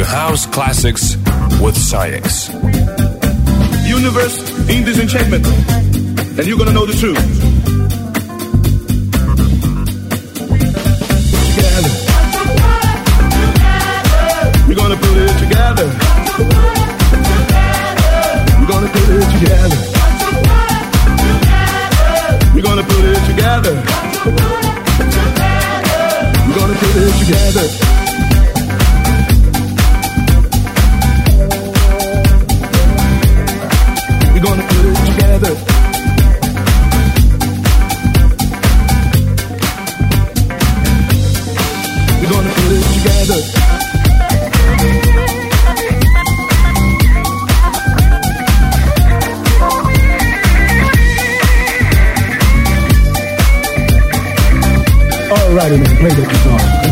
House Classics with SAIX. Universe in disenchantment, and you're gonna know the truth. Together. We're gonna put it together. We're gonna put it together. We're gonna put it together. We're gonna put it together. Alrighty, man, play the guitar.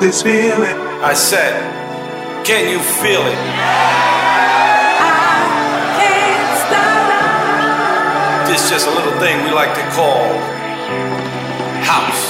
This feeling. I said, can you feel it? I can't This is just a little thing we like to call house.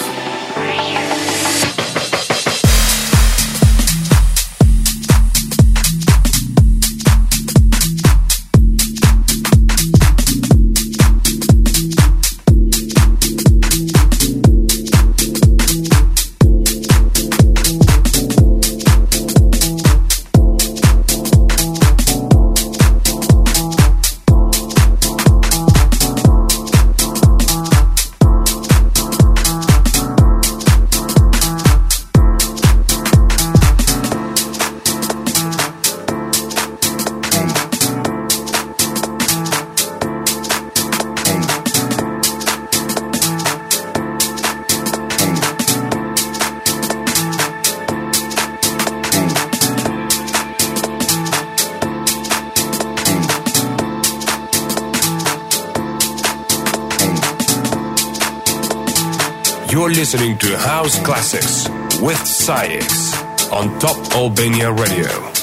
Listening to House Classics with SAIX on Top Albania Radio.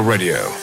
Radio.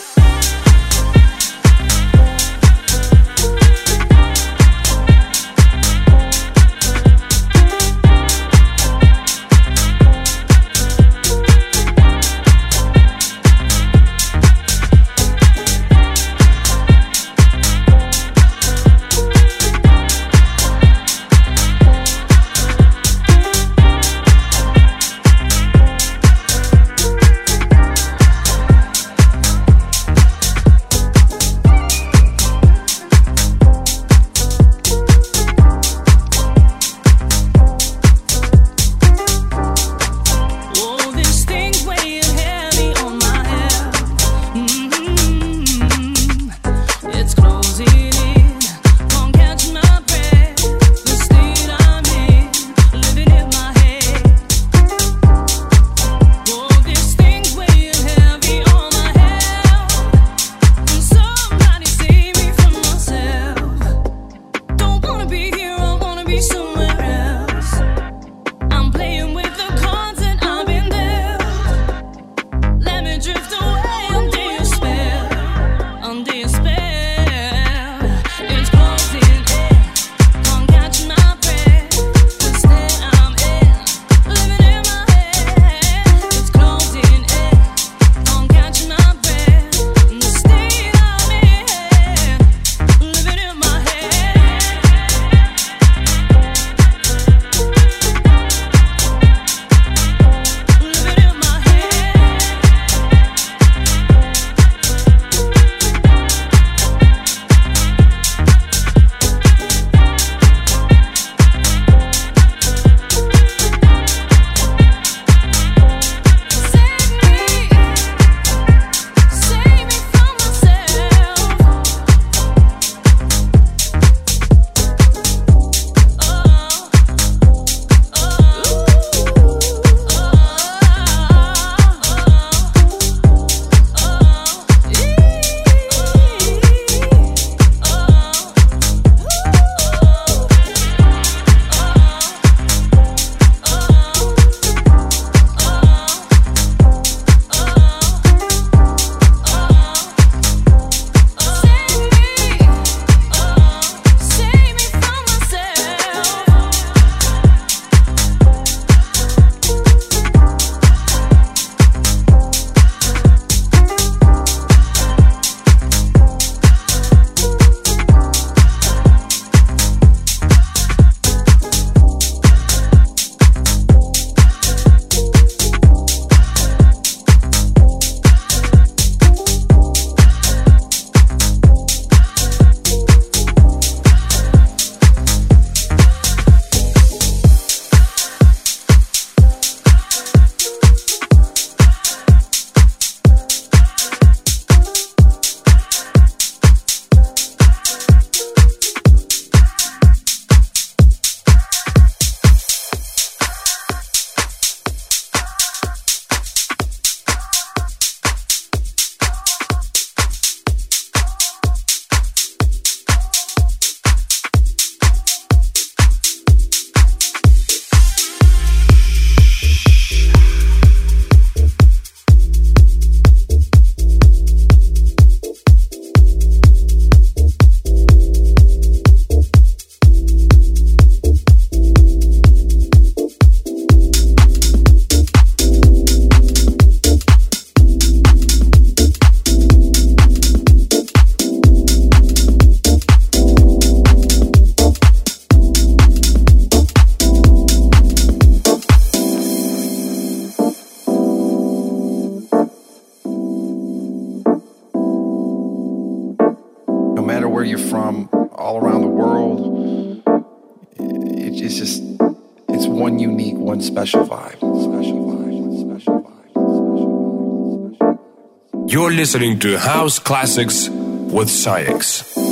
Listening to House Classics with SAIX.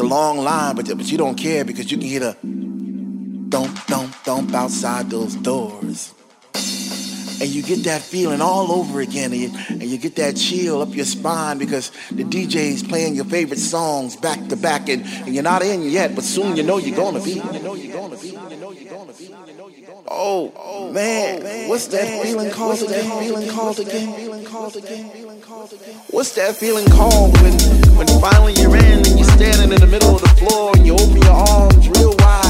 A long line, but, but you don't care because you can hear the thump, thump, thump outside those doors. And you get that feeling all over again, and you, and you get that chill up your spine because the DJ's playing your favorite songs back to back, and, and you're not in yet, but soon you know you're gonna be. Oh, oh man, what's that feeling called again? Feeling called again? Feeling called again? What's that feeling called when, when finally you're in and you're standing in the middle of the floor and you open your arms real wide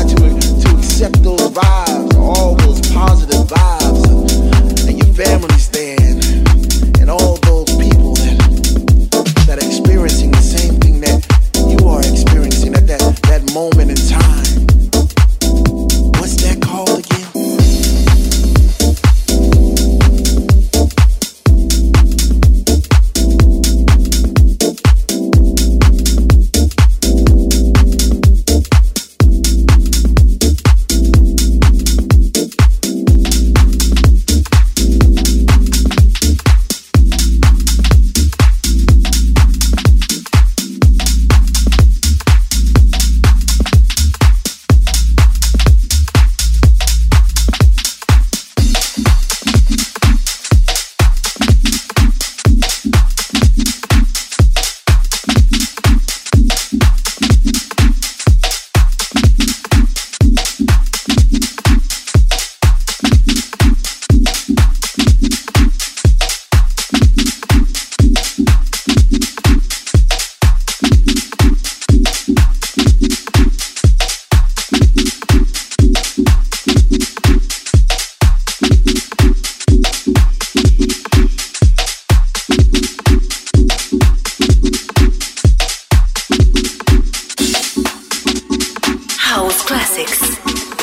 House Classics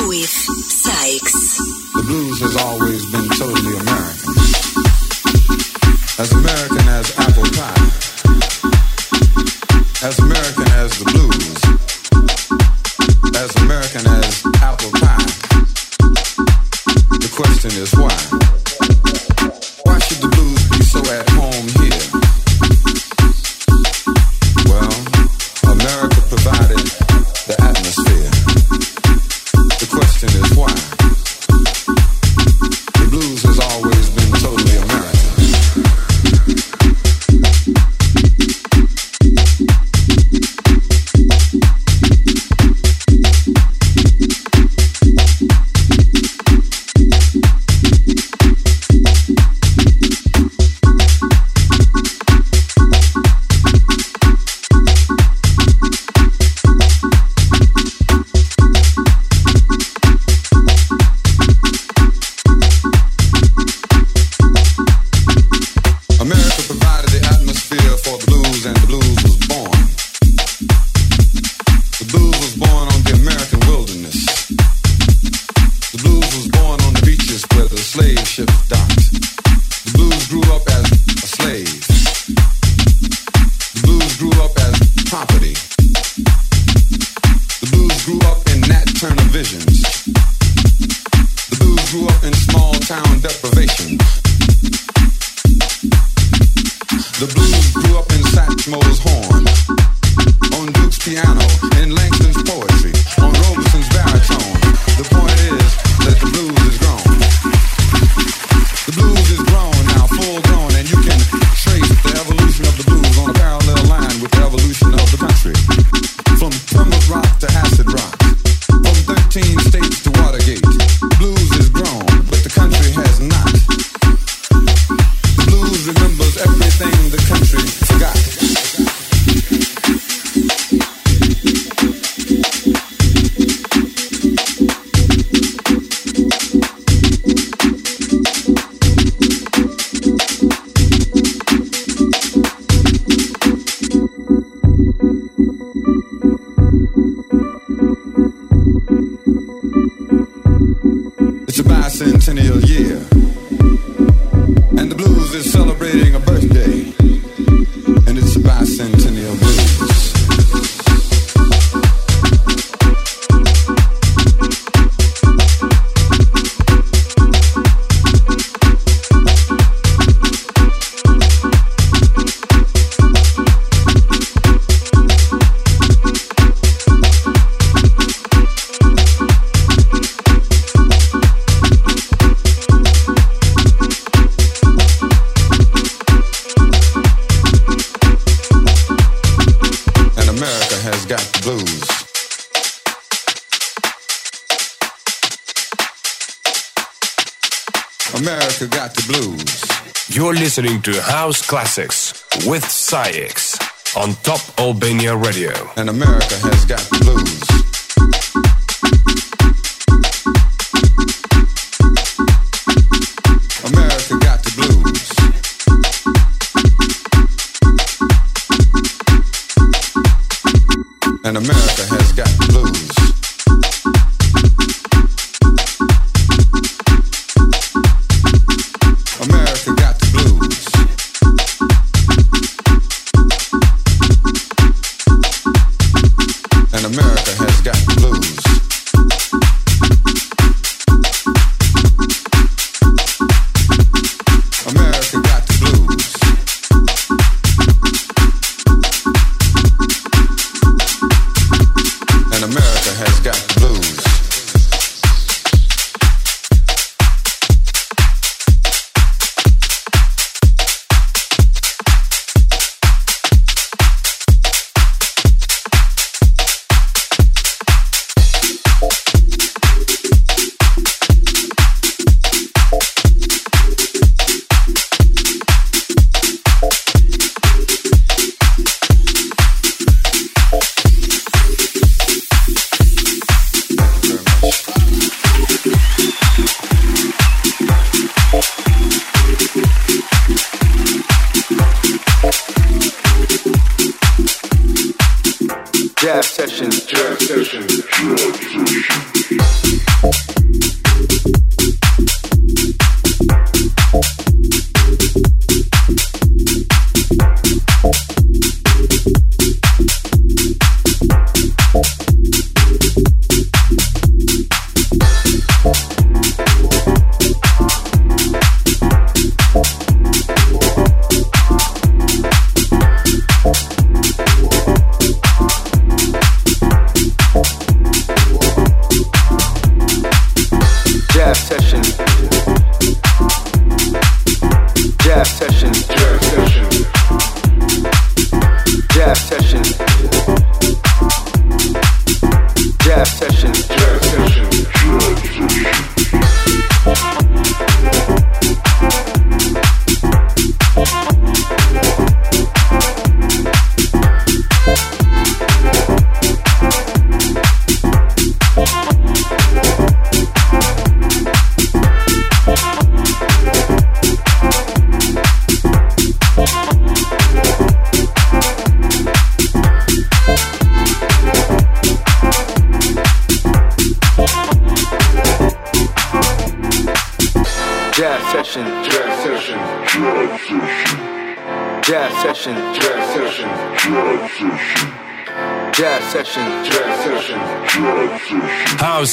with SAIX. The blues has always been totally American. As American as listening to House Classics with SAIX on Top Albania Radio. And America has got the blues America got the blues. and America session. Jazz session.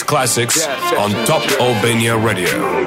Classics on Top Albania Radio.